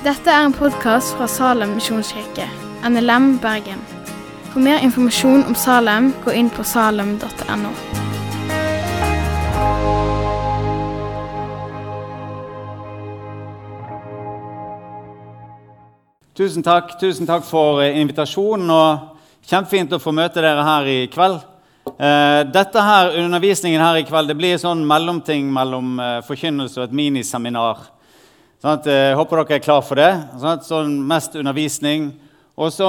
Dette er en podkast fra Salem misjonskirke, NLM Bergen. For mer informasjon om Salem, gå inn på salem.no. Tusen takk, tusen takk for eh, invitasjonen. og Kjempefint å få møte dere her i kveld. Eh, dette her, Undervisningen her i kveld det blir sånn mellomting mellom eh, forkynnelse og et miniseminar. Sånn at, eh, håper dere er klar for det. Sånn, at, sånn Mest undervisning. Og så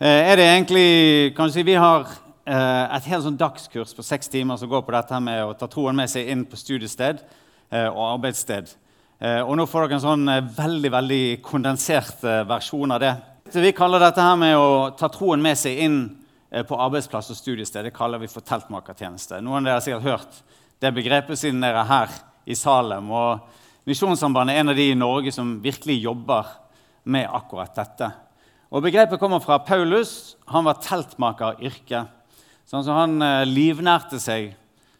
eh, er det egentlig kan du si, Vi har eh, et helt sånn dagskurs på seks timer som går på dette med å ta troen med seg inn på studiested eh, og arbeidssted. Eh, og nå får dere en sånn eh, veldig veldig kondensert versjon av det. Så vi kaller dette her med å ta troen med seg inn på arbeidsplass og studiested det kaller vi for teltmakertjeneste. Noen av dere har sikkert hørt det begrepet siden dere er her i Salem. og Misjonssambandet er en av de i Norge som virkelig jobber med akkurat dette. Og Begrepet kommer fra Paulus. Han var teltmaker yrke. Sånn så han eh, livnærte seg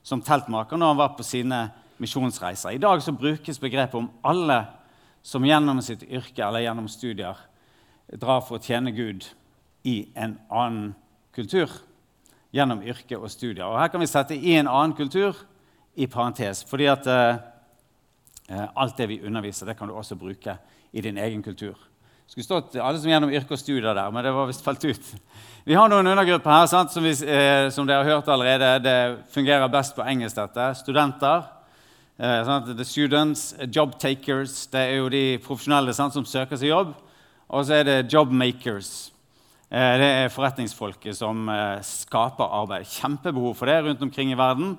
som teltmaker når han var på sine misjonsreiser. I dag så brukes begrepet om alle som gjennom sitt yrke eller gjennom studier drar for å tjene Gud i en annen kultur. Gjennom yrke og studier. Og Her kan vi sette 'i en annen kultur' i parentes. fordi at eh, alt det vi underviser, det kan du også bruke i din egen kultur. Det skulle stått alle som gjennom yrke og studier der, men det var visst falt ut. Vi har noen undergrupper her sant, som, vi, eh, som dere har hørt allerede. Det fungerer best på engelsk. dette. Studenter. Eh, sant? The students, job takers, det er jo de profesjonelle sant, som søker seg jobb. Og så er det job makers. Eh, det er forretningsfolket som eh, skaper arbeid. Kjempebehov for det rundt omkring i verden.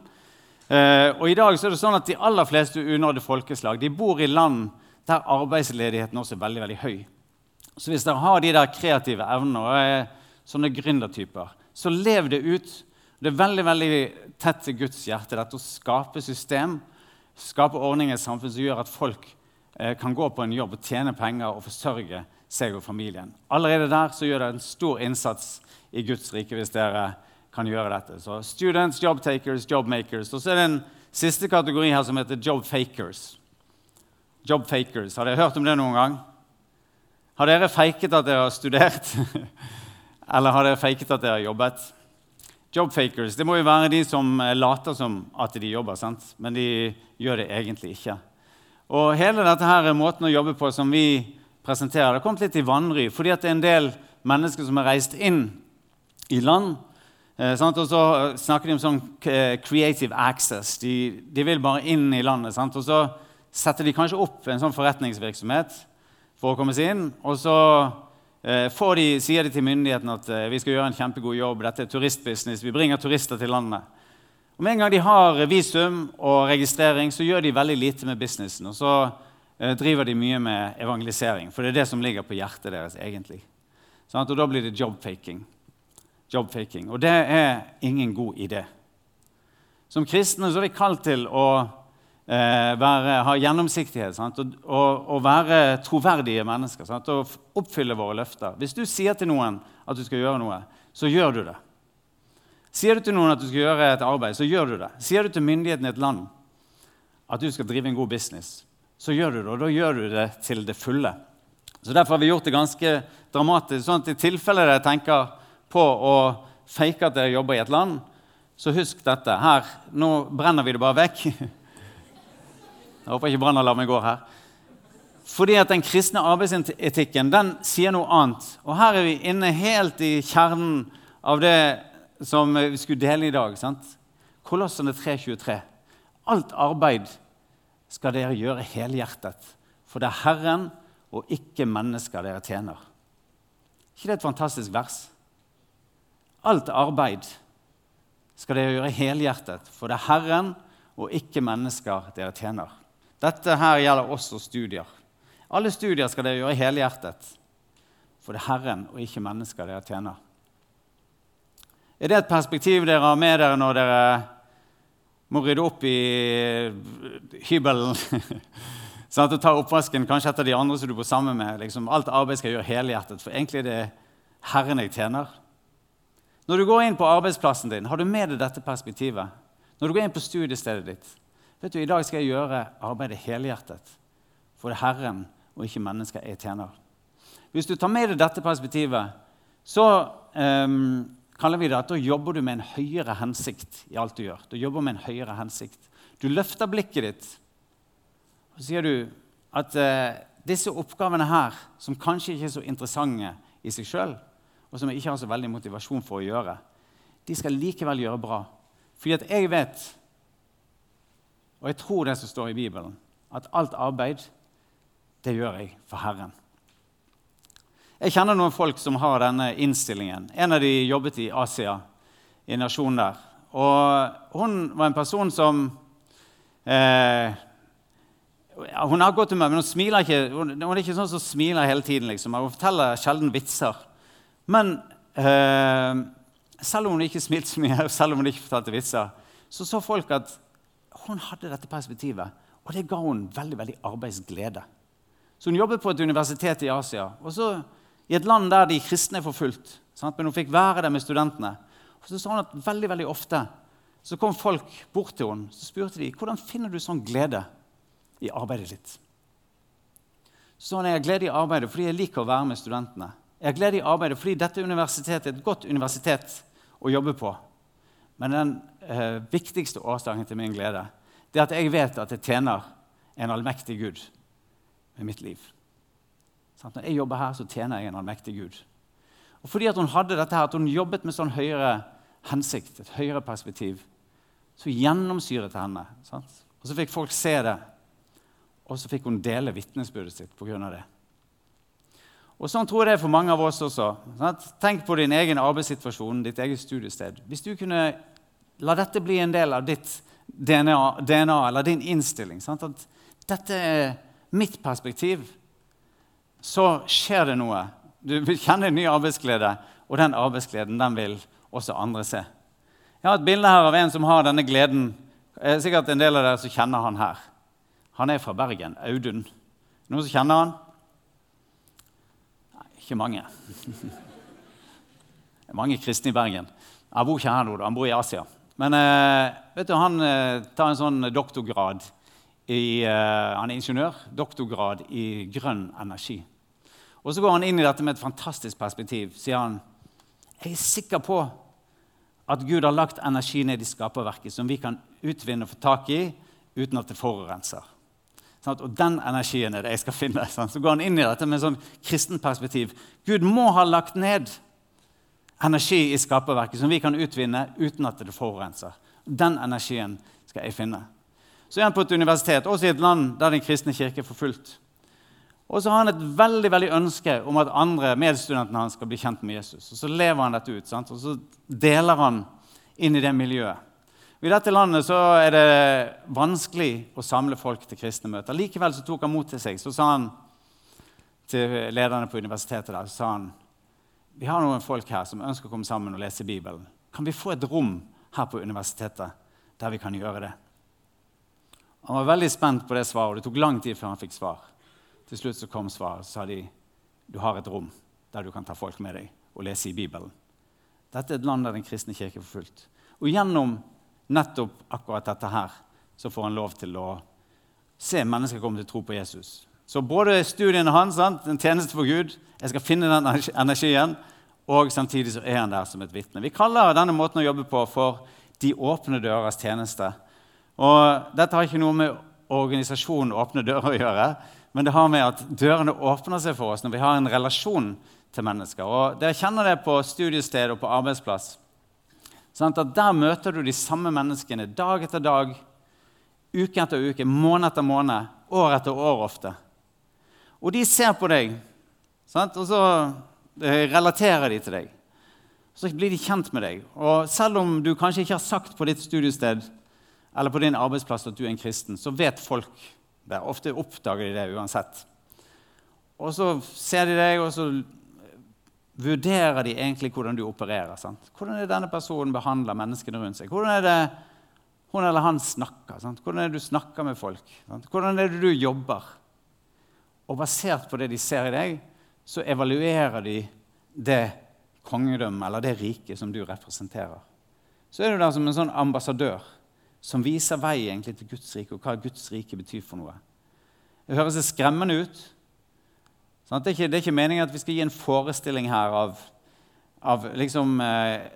Eh, og i dag så er det sånn at De aller fleste unådde folkeslag de bor i land der arbeidsledigheten også er veldig veldig høy. Så hvis dere har de der kreative evnene og er sånne gründertyper, så lev det ut. Det er veldig veldig tett til Guds hjerte dette å skape system, skape ordninger i et samfunn som gjør at folk eh, kan gå på en jobb og tjene penger og forsørge seg og familien. Allerede der så gjør det en stor innsats i Guds rike hvis dere kan gjøre dette. Så students, job takers, job makers. Og så er det en siste kategori her som heter job fakers. Job fakers. Har dere hørt om det noen gang? Har dere faket at dere har studert? Eller har dere faket at dere har jobbet? Job fakers det må jo være de som later som at de jobber, sant? men de gjør det egentlig ikke. Og hele dette her er måten å jobbe på som vi presenterer. Det har kommet litt i vanry fordi at det er en del mennesker som har reist inn i land. Eh, sant? Og så snakker de om sånn eh, creative access. De, de, vil bare inn i landet. Sant? Og så setter de kanskje opp en sånn forretningsvirksomhet for å komme seg inn. Og så eh, de, sier de til myndighetene at eh, vi skal gjøre en kjempegod jobb. Dette er turistbusiness. Vi bringer turister til landet. Og Med en gang de har visum og registrering, så gjør de veldig lite med businessen. Og så eh, driver de mye med evangelisering, for det er det som ligger på hjertet deres. egentlig. Sånn og Da blir det jobfaking. Jobfaking. Og det er ingen god idé. Som kristne så er vi kalt til å eh, være, ha gjennomsiktighet? Og, og, og, være troverdige mennesker sant? og oppfylle våre løfter. Hvis du sier til noen at du skal gjøre noe, så gjør du det. Sier du til noen at du skal gjøre et arbeid, så gjør du det. Sier du til myndighetene i et land at du skal drive en god business, så gjør du det. Og da gjør du det til det fulle. Så Derfor har vi gjort det ganske dramatisk. sånn at I tilfelle dere tenker på å fake at dere jobber i et land, så husk dette. Her, Nå brenner vi det bare vekk. Jeg håper ikke brannalarmen går her. Fordi at Den kristne arbeidsetikken den sier noe annet. Og Her er vi inne helt i kjernen av det som vi skulle dele i dag. sant? Kolossene 3.23. Alt arbeid skal dere gjøre helhjertet, for det er Herren og ikke mennesker dere tjener. ikke det et fantastisk vers? Alt arbeid skal dere gjøre helhjertet, for det er Herren og ikke mennesker dere tjener. Dette her gjelder også studier. Alle studier skal dere gjøre helhjertet, for det er Herren og ikke mennesker dere tjener. Er det et perspektiv dere har med dere når dere må rydde opp i hybelen? sånn at du tar oppvasken kanskje etter de andre som du bor sammen med. Liksom, alt arbeid skal gjøre helhjertet, for egentlig er det Herren jeg tjener. Når du går inn på arbeidsplassen din, har du med deg dette perspektivet? Når du går inn på studiestedet ditt vet du, I dag skal jeg gjøre arbeidet helhjertet for det Herren og ikke mennesker er tjener. Hvis du tar med deg dette perspektivet, så um, kaller vi det at da jobber du med en høyere hensikt i alt du gjør. Du jobber med en høyere hensikt. Du løfter blikket ditt, og sier du at uh, disse oppgavene her, som kanskje ikke er så interessante i seg sjøl, og som jeg ikke har så veldig motivasjon for å gjøre, de skal likevel gjøre bra. Fordi at jeg vet, og jeg tror det som står i Bibelen, at alt arbeid, det gjør jeg for Herren. Jeg kjenner noen folk som har denne innstillingen. En av de jobbet i Asia, i nasjonen der. Og hun var en person som eh, Hun har godt humør, men hun smiler ikke. Hun, hun, er ikke sånn som smiler hele tiden. Liksom. Hun forteller sjelden vitser. Men eh, selv om hun ikke smilte så mye, selv om hun ikke fortalte vitser, så så folk at hun hadde dette perspektivet. Og det ga hun veldig veldig arbeidsglede. Så hun jobbet på et universitet i Asia. og så i et land der de kristne er forfulgt. Sant? Men hun fikk være der med studentene. Og så sa hun at veldig, veldig ofte så kom folk bort til henne så spurte de, hvordan finner du sånn glede i arbeidet ditt. Så sa hun jeg har glede i arbeidet fordi jeg liker å være med studentene. Jeg har glede i arbeidet fordi dette universitetet er et godt universitet å jobbe på. Men den eh, viktigste årsaken til min glede det er at jeg vet at jeg tjener en allmektig Gud med mitt liv. Når jeg jobber her, så tjener jeg en allmektig Gud. Og fordi hun hadde dette her, at hun jobbet med sånn høyere hensikt, et høyere perspektiv, så gjennomsyret det henne. Sant? Og så fikk folk se det, og så fikk hun dele vitnesbyrdet sitt pga. det. Og Sånn tror jeg det er for mange av oss også. Tenk på din egen arbeidssituasjon, ditt eget studiested. Hvis du kunne la dette bli en del av ditt DNA, DNA eller din innstilling sant? At dette er mitt perspektiv så skjer det noe. Du vil kjenne en ny arbeidsglede, og den arbeidsgleden den vil også andre se. Jeg har et bilde her av en som har denne gleden. Er sikkert en del av dere som kjenner han her. Han er fra Bergen. Audun. Noen som kjenner han? Ikke mange. Det er mange kristne i Bergen. Han bor ikke her nå, han bor i Asia. Men eh, vet du, han eh, tar en sånn doktorgrad i, uh, han er ingeniør, doktorgrad i grønn energi. Og Så går han inn i dette med et fantastisk perspektiv. sier han, Jeg er sikker på at Gud har lagt energi ned i skaperverket som vi kan utvinne og få tak i uten at det forurenser. Sånn, og den energien er det jeg skal finne. Sånn. Så går han inn i dette med et sånn kristent perspektiv. Gud må ha lagt ned energi i skaperverket som vi kan utvinne uten at det forurenser. Den energien skal jeg finne. Så er han på et universitet, også i et land der den kristne kirke er forfulgt. Og så har han et veldig veldig ønske om at andre medstudentene hans skal bli kjent med Jesus. Og Så lever han dette ut, sant? og så deler han inn i det miljøet. I dette landet så er det vanskelig å samle folk til kristne møter. Likevel så tok han mot til seg. Så sa han til lederne på universitetet der, så sa han, vi har noen folk her som ønsker å komme sammen og lese Bibelen. Kan vi få et rom her på universitetet der vi kan gjøre det? Han var veldig spent på det svaret, og det tok lang tid før han fikk svar. Til slutt så kom svaret, og sa de du har et rom der du kan ta folk med deg og lese i Bibelen. Dette er et land der den kristne kirke er forfulgt. Og gjennom nettopp akkurat dette her så får han lov til å se mennesker komme til tro på Jesus. Så både studiene hans, sant? en tjeneste for Gud, jeg skal finne den energien, og samtidig så er han der som et vitne. Vi kaller denne måten å jobbe på for de åpne dørers tjeneste. Og dette har ikke noe med organisasjonen Åpne dører å gjøre, men det har med at dørene åpner seg for oss når vi har en relasjon til mennesker. Og Dere kjenner det på studiested og på arbeidsplass. Sånn at Der møter du de samme menneskene dag etter dag, uke etter uke, måned etter måned, år etter år ofte. Og de ser på deg, sant? og så eh, relaterer de til deg. Så blir de kjent med deg. Og selv om du kanskje ikke har sagt på ditt studiested eller på din arbeidsplass at du er en kristen, så vet folk det. Ofte oppdager de det uansett. Og så ser de deg, og så vurderer de egentlig hvordan du opererer. Sant? Hvordan er denne personen behandler menneskene rundt seg? Hvordan er det hun eller han snakker? Sant? Hvordan er det du snakker med folk? Sant? Hvordan er det du jobber? Og basert på det de ser i deg, så evaluerer de det kongedømmet eller det riket som du representerer. Så er du der som en sånn ambassadør som viser vei egentlig til Guds rike, og hva Guds rike betyr for noe. Det høres skremmende ut, Sånn, det, er ikke, det, er ikke, meningen at vi skal gi en forestilling her av, av liksom, eh,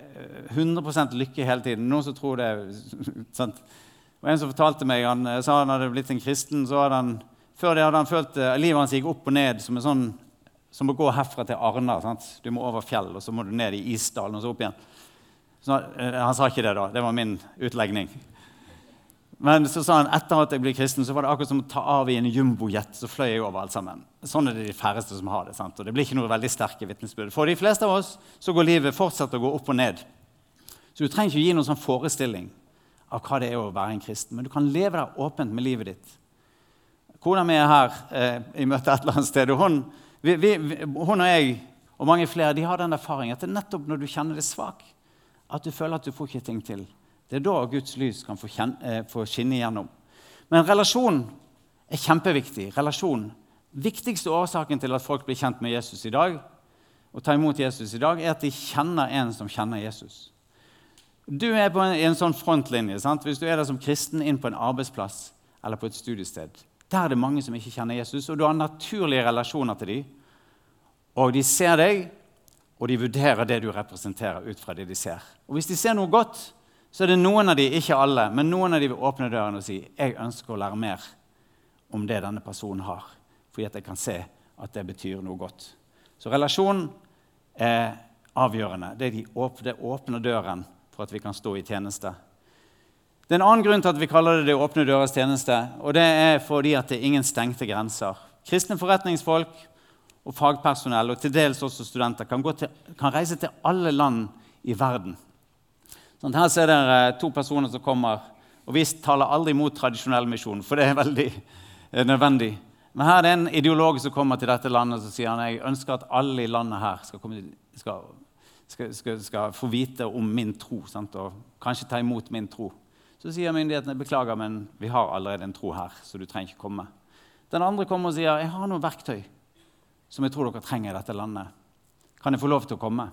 100 lykke hele tiden. Noen som tror det. Sant? Og En som fortalte meg, han eh, sa han hadde blitt en kristen. så hadde han, Før det hadde han følt eh, livet hans gikk opp og ned som, en sånn, som å gå herfra til Arna. Sant? Du må over fjell, og så må du ned i isdalen og så opp igjen. Så, eh, han sa ikke det, da. Det var min utlegning. Men så sa han etter at jeg ble kristen, så var det akkurat som å ta av i en jumbojet. Så fløy jeg over alt sammen. Sånn er det de færreste som har det. sant? Og det blir ikke noe veldig sterke vitnesbyrd. For de fleste av oss så går livet fortsatt å gå opp og ned. Så du trenger ikke gi noen sånn forestilling av hva det er å være en kristen. Men du kan leve der åpent med livet ditt. Kona mi er her eh, i møte et eller annet sted. og hun, vi, vi, hun, og jeg og mange flere de har den erfaringen at det er nettopp når du kjenner deg svak, at du føler at du får ikke ting til. Det er da Guds lys kan få, kjenne, eh, få skinne igjennom. Men relasjon er kjempeviktig. Relasjon. Viktigste årsaken til at folk blir kjent med Jesus i dag, og tar imot Jesus i dag, er at de kjenner en som kjenner Jesus. Du er på en, en sånn frontlinje. Sant? Hvis du er der som kristen inn på en arbeidsplass eller på et studiested. Der er det mange som ikke kjenner Jesus, og du har naturlige relasjoner til dem. Og de ser deg, og de vurderer det du representerer ut fra det de ser. Og Hvis de ser noe godt, så er det noen av de, ikke alle, men noen av de vil åpne døren og si jeg ønsker å lære mer om det denne personen har, fordi at jeg kan se at det betyr noe godt. Så relasjonen er avgjørende. Det, de åpne, det åpner døren for at vi kan stå i tjeneste. Det er en annen grunn til at vi kaller det det åpne døres tjeneste. og Det er fordi at det er ingen stengte grenser. Kristne forretningsfolk og fagpersonell og til dels også studenter kan, til, kan reise til alle land i verden Sånn, her ser dere to personer som kommer. og Vi taler aldri mot tradisjonell misjon, for det er veldig eh, nødvendig. Men her er det en ideolog som kommer til dette landet og sier han, jeg ønsker at alle i landet her skal, komme, skal, skal, skal få vite om min tro sant? og kanskje ta imot min tro. Så sier myndighetene beklager, men vi har allerede en tro her. så du trenger ikke komme. Den andre kommer og sier jeg har noen verktøy som jeg tror dere trenger i dette landet. Kan jeg få lov til å komme?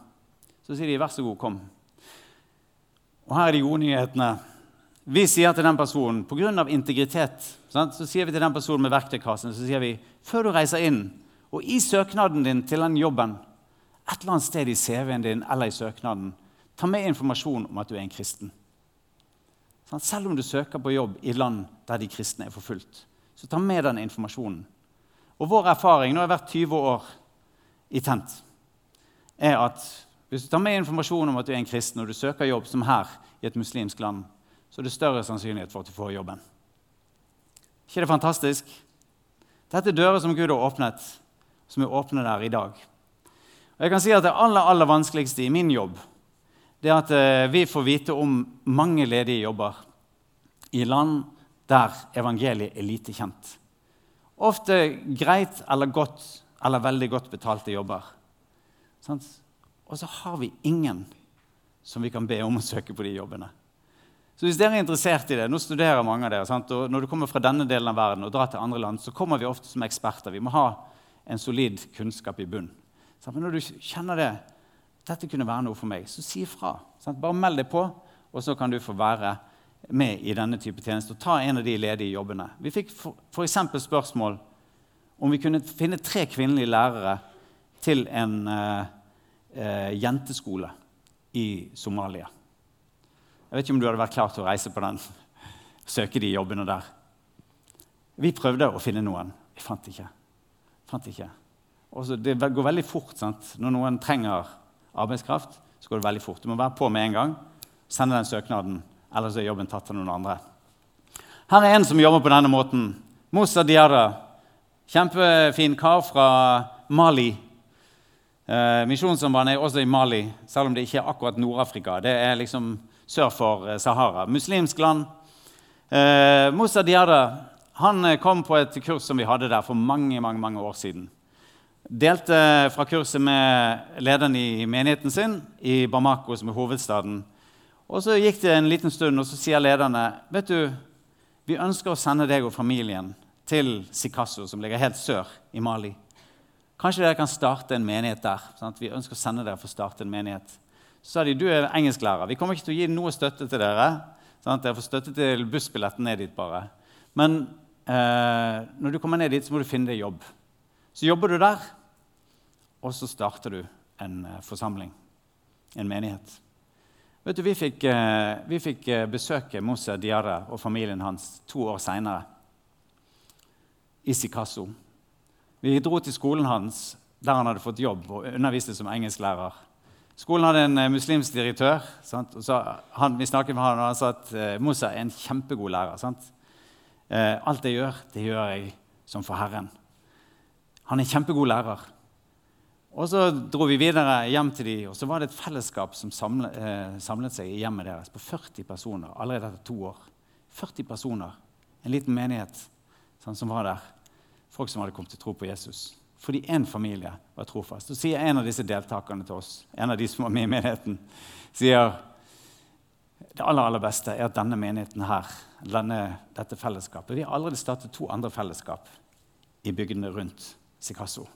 Så sier de vær så god, kom. Og her er de gode nyhetene. Vi sier til den personen pga. integritet sant? så sier vi til den personen med verktøykassen så sier vi, før du reiser inn, og i søknaden din til den jobben, et eller annet sted i CV-en din eller i søknaden, ta med informasjon om at du er en kristen. Sånn? Selv om du søker på jobb i land der de kristne er forfulgt, så ta med den informasjonen. Og vår erfaring, nå har jeg vært 20 år i Tent, er at hvis du tar med informasjon om at du er en kristen og du søker jobb som her i et muslimsk land, så er det større sannsynlighet for at du får jobben. ikke det fantastisk? Dette er dører som Gud har åpnet, som er åpne der i dag. Og jeg kan si at Det aller, aller vanskeligste i min jobb det er at eh, vi får vite om mange ledige jobber i land der evangeliet er lite kjent. Ofte greit eller godt eller veldig godt betalte jobber. Sånn? Og så har vi ingen som vi kan be om å søke på de jobbene. Så hvis dere er interessert i det, Nå studerer mange av dere. Sant? og Når du kommer fra denne delen av verden og drar til andre land, så kommer vi ofte som eksperter. Vi må ha en solid kunnskap i bunn. Men når du kjenner det, dette kunne være noe for meg, så si ifra. Bare meld deg på, og så kan du få være med i denne type tjeneste og ta en av de ledige jobbene. Vi fikk f.eks. spørsmål om vi kunne finne tre kvinnelige lærere til en uh, eh, jenteskole i Somalia. Jeg vet ikke om du hadde vært klar til å reise på den, søke de jobbene der. Vi prøvde å finne noen. Vi fant ikke. Fant ikke. Også, det går veldig fort. Sant? Når noen trenger arbeidskraft, så går det veldig fort. Du må være på med en gang. Sende den søknaden, ellers er jobben tatt av noen andre. Her er en som jobber på denne måten. Moussa Diada. Kjempefin kar fra Mali. Eh, Misjonssambandet er også i Mali, selv om det ikke er akkurat Nord-Afrika. Det er liksom sør for eh, Sahara. Muslimsk land. Eh, Moussa Diada han eh, kom på et kurs som vi hadde der for mange, mange, mange år siden. Delte fra kurset med lederen i menigheten sin i Bamako, som er hovedstaden. Og Så gikk det en liten stund, og så sier lederne vet du, vi ønsker å sende deg og familien til Sikasso, som ligger helt sør i Mali. Kanskje dere kan starte en menighet der. Sant? Vi ønsker å sende dere for å starte en menighet. Så sa de du er engelsklærer. Vi kommer ikke til å gi noe støtte til dere. Sant? Dere får støtte til bussbilletten ned dit bare. Men eh, når du kommer ned dit, så må du finne deg jobb. Så jobber du der, og så starter du en eh, forsamling, en menighet. Vet du, Vi fikk, eh, vi fikk eh, besøke Mose Diarra og familien hans to år seinere i Sikasso. Vi dro til skolen hans der han hadde fått jobb og underviste som engelsklærer. Skolen hadde en muslimsk direktør. Han, vi snakket med han, og han sa at Mose er en kjempegod lærer. Sant? alt jeg gjør, det gjør jeg som for Herren. Han er en kjempegod lærer. Og Så dro vi videre hjem til dem, og så var det et fellesskap som samlet, eh, samlet seg i hjemmet deres på 40 personer allerede etter to år. 40 personer, En liten menighet sånn, som var der. Folk som hadde kommet til tro på Jesus. Fordi én familie var trofast. Så sier en av disse deltakerne til oss, en av de som var med i menigheten, sier det aller, aller beste er at denne menigheten her, denne, dette fellesskapet Vi har allerede startet to andre fellesskap i bygdene rundt Sikasso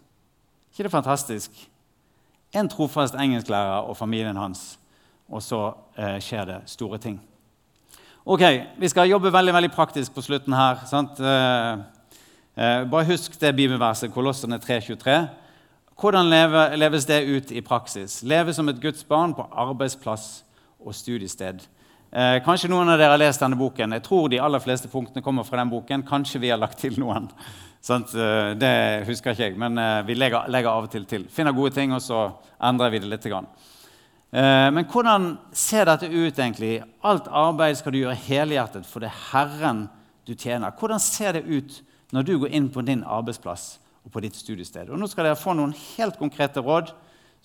ikke det fantastisk? En trofast engelsklærer og familien hans, og så eh, skjer det store ting. Ok, Vi skal jobbe veldig veldig praktisk på slutten her. sant? eh, bare husk det bibelverset, Kolossene 3.23. Hvordan leve, leves det ut i praksis? Leve som et Guds barn på arbeidsplass og studiested. Eh, kanskje noen av dere har lest denne boken. Jeg tror de aller fleste punktene kommer fra den boken. Kanskje vi har lagt til noen. Eh, det husker ikke jeg, men eh, vi legger, legger, av og til til. Finner gode ting, og så endrer vi det litt. Eh, men hvordan ser dette ut egentlig? Alt arbeid skal du gjøre helhjertet, for det er Herren du tjener. Hvordan ser det ut når du går inn på din arbeidsplass og på ditt studiested? Og nå skal dere få noen helt konkrete råd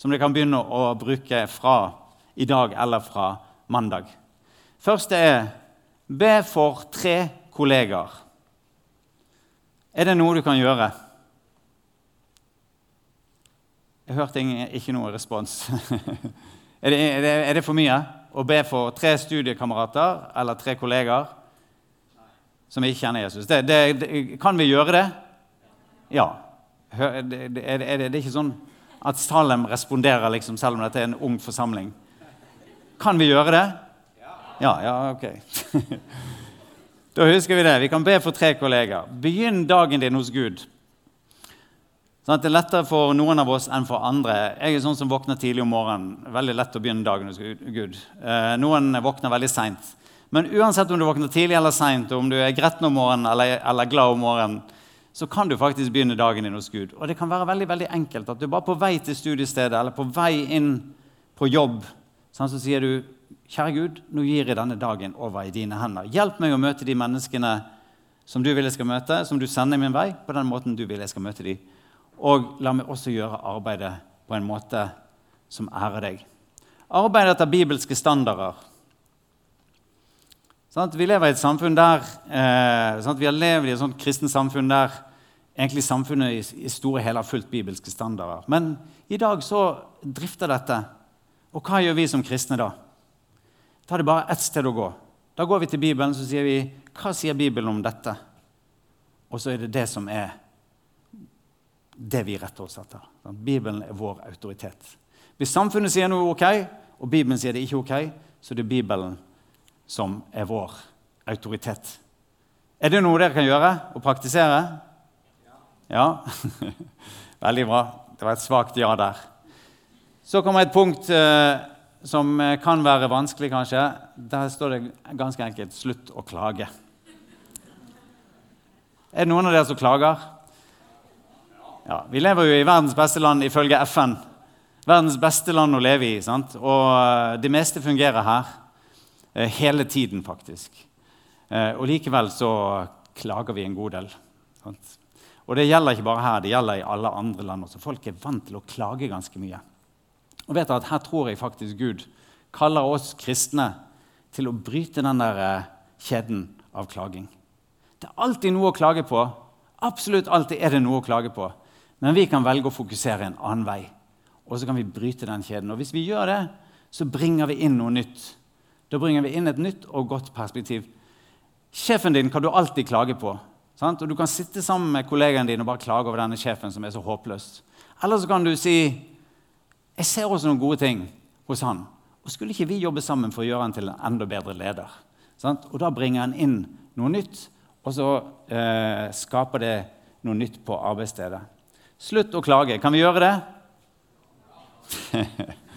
som dere kan begynne å bruke fra i dag eller fra mandag. Første er be for tre kollegaer. Er det noe du kan gjøre? Jeg hørte ikke noe respons. er, det, er, det, er, det, for mye å be for tre studiekamerater eller tre kollegaer som ikke kjenner Jesus? Det, kan vi gjøre det? Ja. Er det, er det ikke sånn at Salem responderer liksom, selv om dette er en ung forsamling? Kan vi gjøre det? Ja, ja, ok. Da husker vi det. Vi kan be for tre kollegaer. Begynn dagen din hos Gud. Sånn at det er lettere for noen av oss enn for andre. Jeg er sånn som våkner tidlig om morgenen. Veldig lett å begynne dagen hos Gud. Eh, noen våkner veldig seint. Men uansett om du våkner tidlig eller seint, om du er gretten om morgenen eller, eller, glad om morgenen, så kan du faktisk begynne dagen din hos Gud. Og det kan være veldig veldig enkelt at du bare på vei til studiestedet eller på vei inn på jobb. Sånn, så sier du Kjære Gud, nå gir jeg denne dagen over i dine hender. Hjelp meg å møte de menneskene som du vil jeg skal møte, som du sender min vei, på den måten du vil jeg skal møte dem. Og la meg også gjøre arbeidet på en måte som ærer deg. Arbeid etter bibelske standarder. Sånn vi lever i et samfunn der, eh, sånn vi har levd i et sånt kristent samfunn der egentlig samfunnet i, i store hele har fulgt bibelske standarder. Men i dag så drifter dette. Og hva gjør vi som kristne da? Da er det bare ett sted å gå. Da går vi til Bibelen så sier vi, hva sier Bibelen om dette? Og så er det det som er det vi retter oss etter. Bibelen er vår autoritet. Hvis samfunnet sier noe ok, og Bibelen sier det ikke ok, så er det Bibelen som er vår autoritet. Er det noe dere kan gjøre og praktisere? Ja? Veldig bra. Det var et svakt ja der. Så kommer et punkt eh, som eh, kan være vanskelig, kanskje. Der står det ganske enkelt 'slutt å klage'. Er det noen av dere som klager? Ja, Vi lever jo i verdens beste land ifølge FN. Verdens beste land å leve i. sant? Og eh, det meste fungerer her. Eh, hele tiden, faktisk. Og likevel så klager vi en god del. Og det gjelder ikke bare her, det gjelder i alle andre land også. Folk er vant til å klage ganske mye. Og vet at Her tror jeg faktisk Gud kaller oss kristne til å bryte den der eh, kjeden av klaging. Det er alltid noe å klage på. Absolutt alltid er det noe å klage på. Men vi kan velge å fokusere en annen vei. Og så kan vi bryte den kjeden. Og hvis vi gjør det, så bringer vi inn noe nytt. Da bringer vi inn et nytt og godt perspektiv. Sjefen din kan du alltid klage på. Sant? Og Du kan sitte sammen med kollegaen din og bare klage over denne sjefen som er så håpløs. Eller så kan du si jeg ser også noen gode ting hos han. Og skulle ikke vi jobbe sammen for å gjøre han til en enda bedre leder? Sant? Og da bringer han inn noe nytt, og så eh, skaper det noe nytt på arbeidsstedet. Slutt å klage. Kan vi gjøre det?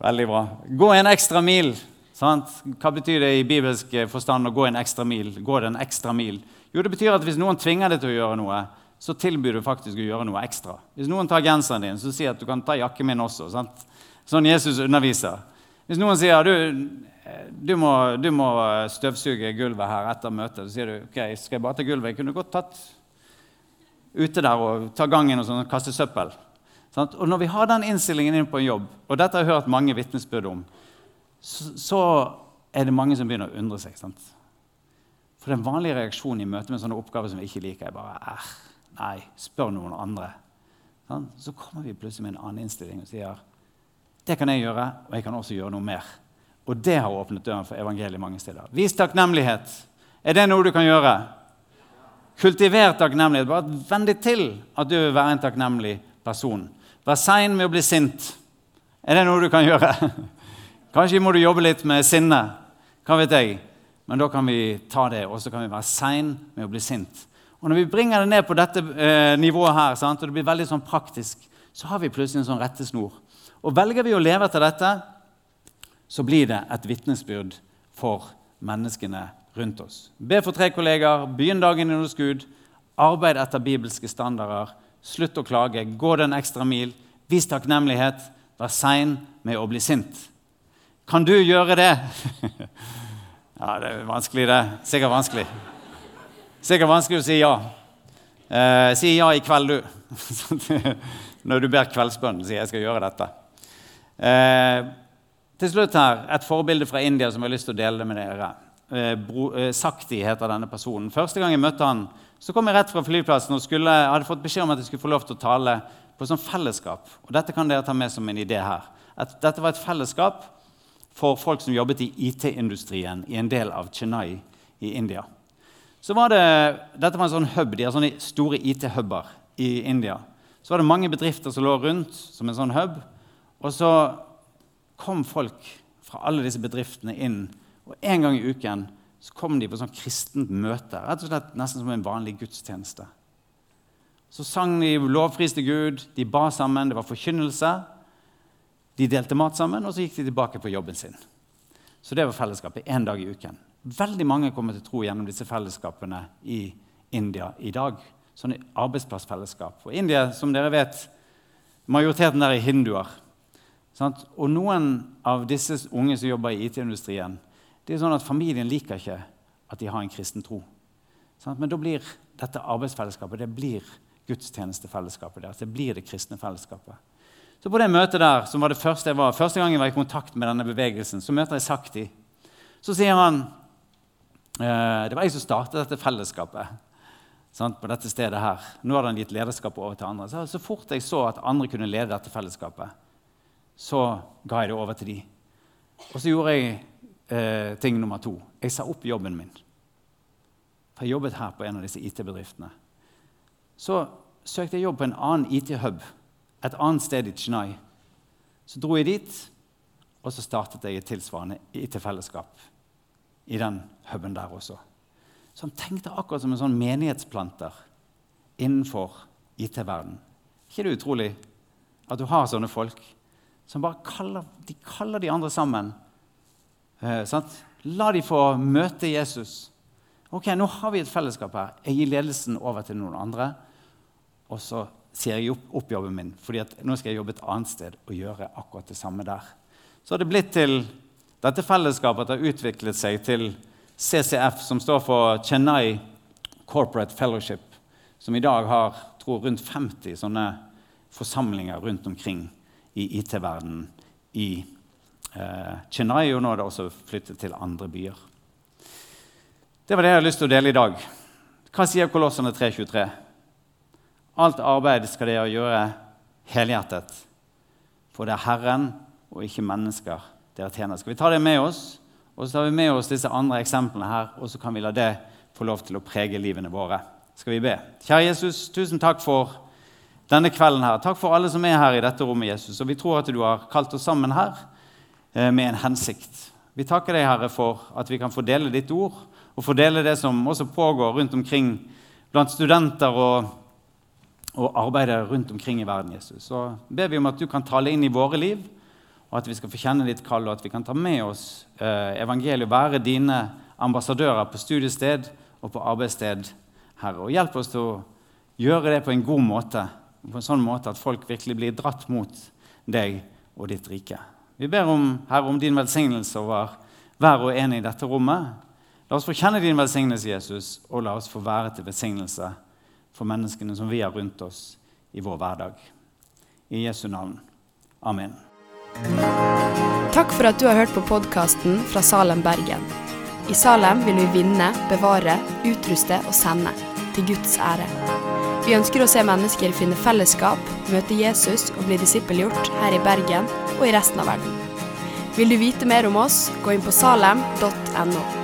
Veldig bra. Gå en ekstra mil. Sant? Hva betyr det i bibelsk forstand å gå en ekstra mil? Gå den ekstra mil? Jo, det betyr at hvis noen tvinger deg til å gjøre noe, så tilbyr du faktisk å gjøre noe ekstra. Hvis noen tar genseren din, så sier at du kan ta jakken min også. Sant? Sånn Jesus underviser. Hvis noen sier du, du, må, du må støvsuge gulvet her etter møtet, så sier du ok, skal jeg bare ta gulvet? Jeg kunne godt tatt ute der og ta gangen og sånn, kaste søppel. Sant? Og når vi har den innstillingen inn på en jobb, og dette har jeg hørt mange vitnesbyrd om, så, så, er det mange som begynner å undre seg. Sant? For den vanlige reaksjonen i møte med sånne oppgaver som vi ikke liker, er bare nei, spør noen andre. Sant? Så kommer vi plutselig med en annen innstilling og sier det kan jeg gjøre, og jeg kan også gjøre noe mer. Og det har åpnet døren for evangeliet mange steder. Vis takknemlighet. Er det noe du kan gjøre? Kultiver takknemlighet. Bare venn deg til at du vil være en takknemlig person. Vær sein med å bli sint. Er det noe du kan gjøre? Kanskje må du jobbe litt med sinne. Hva vet jeg? Men da kan vi ta det, og så kan vi være sein med å bli sint. Og Når vi bringer det ned på dette eh, nivået her, sant, og det blir veldig sånn praktisk, så har vi plutselig en sånn rettesnor. Og velger vi å leve etter dette, så blir det et vitnesbyrd for menneskene rundt oss. Be for tre kolleger, begynn dagen i hos Gud, arbeid etter bibelske standarder, slutt å klage, gå den ekstra mil, vis takknemlighet, vær sein med å bli sint. Kan du gjøre det? ja, det er vanskelig, det. Sikkert vanskelig. Sikkert vanskelig å si ja. Eh, si ja i kveld, du. Når du ber kveldsbønnen, sier jeg skal gjøre dette. Eh, til slutt her, et forbilde fra India som jeg har lyst til å dele med dere. Eh, bro, eh, Sakti heter denne personen. Første gang jeg møtte han, så kom jeg rett fra flyplassen og skulle, hadde fått beskjed om at jeg skulle få lov til å tale på sånn fellesskap. Og Dette kan dere ta med som en idé her. At dette var et fellesskap for folk som jobbet i IT-industrien i en del av Chennai i India. Så var det, Dette var en sånn hub, De har sånne store IT-huber i India. Så var det mange bedrifter som lå rundt som en sånn hub. Og så kom folk fra alle disse bedriftene inn, og en gang i uken så kom de på sånn kristent møte. rett og slett Nesten som en vanlig gudstjeneste. Så sang de, lovpriste Gud, de ba sammen, det var forkynnelse. De delte mat sammen, og så gikk de tilbake på jobben sin. Så det var fellesskapet én dag i uken. Veldig mange kommer til tro gjennom disse fellesskapene i India i dag. Sånne arbeidsplassfellesskap. Og India, som dere vet, majoriteten der er hinduer. Og noen av disse unge som jobber i IT-industrien, det er sånn at familien liker ikke at de har en kristen tro. Men da blir dette arbeidsfellesskapet det blir gudstjenestefellesskapet deres. Det blir det kristne fellesskapet. Så på det møtet der, som var det første jeg var, første gang jeg var i kontakt med denne bevegelsen, så møter jeg Sakti. Så sier han eh, Det var jeg som startet dette fellesskapet på dette stedet her. Nå hadde han gitt lederskapet over til andre. Så, så fort jeg så at andre kunne lede dette fellesskapet, så ga jeg det over til de. Og så gjorde jeg eh, ting nummer to. Jeg sa opp jobben min. For jeg jobbet her på en av disse IT-bedriftene. Så søkte jeg jobb på en annen IT-hub et annet sted i Chennai. Så dro jeg dit, og så startet jeg et tilsvarende IT-fellesskap i den huben der også. Så han tenkte akkurat som en sånn menighetsplanter innenfor IT-verden. ikke det utrolig at du har sånne folk? som bare kaller de, kaller de andre sammen. Eh, La de få møte Jesus. Ok, Nå har vi et fellesskap her. Jeg gir ledelsen over til noen andre. Og så sier jeg opp, opp jobben min, fordi nå skal jeg jobbe et annet sted og gjøre akkurat det samme der. Så har det blitt til dette fellesskapet har utviklet seg til CCF, som står for Chennai Corporate Fellowship, som i dag har tror, rundt 50 sånne forsamlinger rundt omkring i IT-verdenen i eh, Chennai, og nå er det også flyttet til andre byer. Det var det jeg hadde lyst til å dele i dag. Hva sier Kolossene 3.23? Alt arbeid skal dere gjøre helhjertet, for det er Herren og ikke mennesker dere tjener. Skal vi ta det med oss? Og så tar vi med oss disse andre eksemplene her, og så kan vi la det få lov til å prege livene våre. Skal vi be? Kjære Jesus, tusen takk for denne kvelden. her. Takk for alle som er her i dette rommet, Jesus. Og vi tror at du har kalt oss sammen her med en hensikt. Vi takker deg, Herre, for at vi kan fordele ditt ord, og fordele det som også pågår rundt omkring blant studenter og og arbeide rundt omkring i verden. Jesus. Så ber vi om at du kan tale inn i våre liv, og at vi skal få kjenne ditt kall, og at vi kan ta med oss eh, evangeliet og være dine ambassadører på studiested og på arbeidssted, Herre. Og hjelp oss til å gjøre det på en god måte, på en sånn måte at folk virkelig blir dratt mot deg og ditt rike. Vi ber om, Herre, om din velsignelse over hver og en i dette rommet. La oss få kjenne din velsignelse, Jesus, og la oss få være til velsignelse for menneskene som vi har rundt oss i vår hverdag. I Jesu navn. Amen. Takk for at du har hørt på podkasten fra Salem, Bergen. I Salem vil vi vinne, bevare, utruste og sende. Til Guds ære. Vi ønsker å se mennesker finne fellesskap, møte Jesus og bli disippelgjort her i Bergen og i resten av verden. Vil du vite mer om oss, gå inn på salem.no.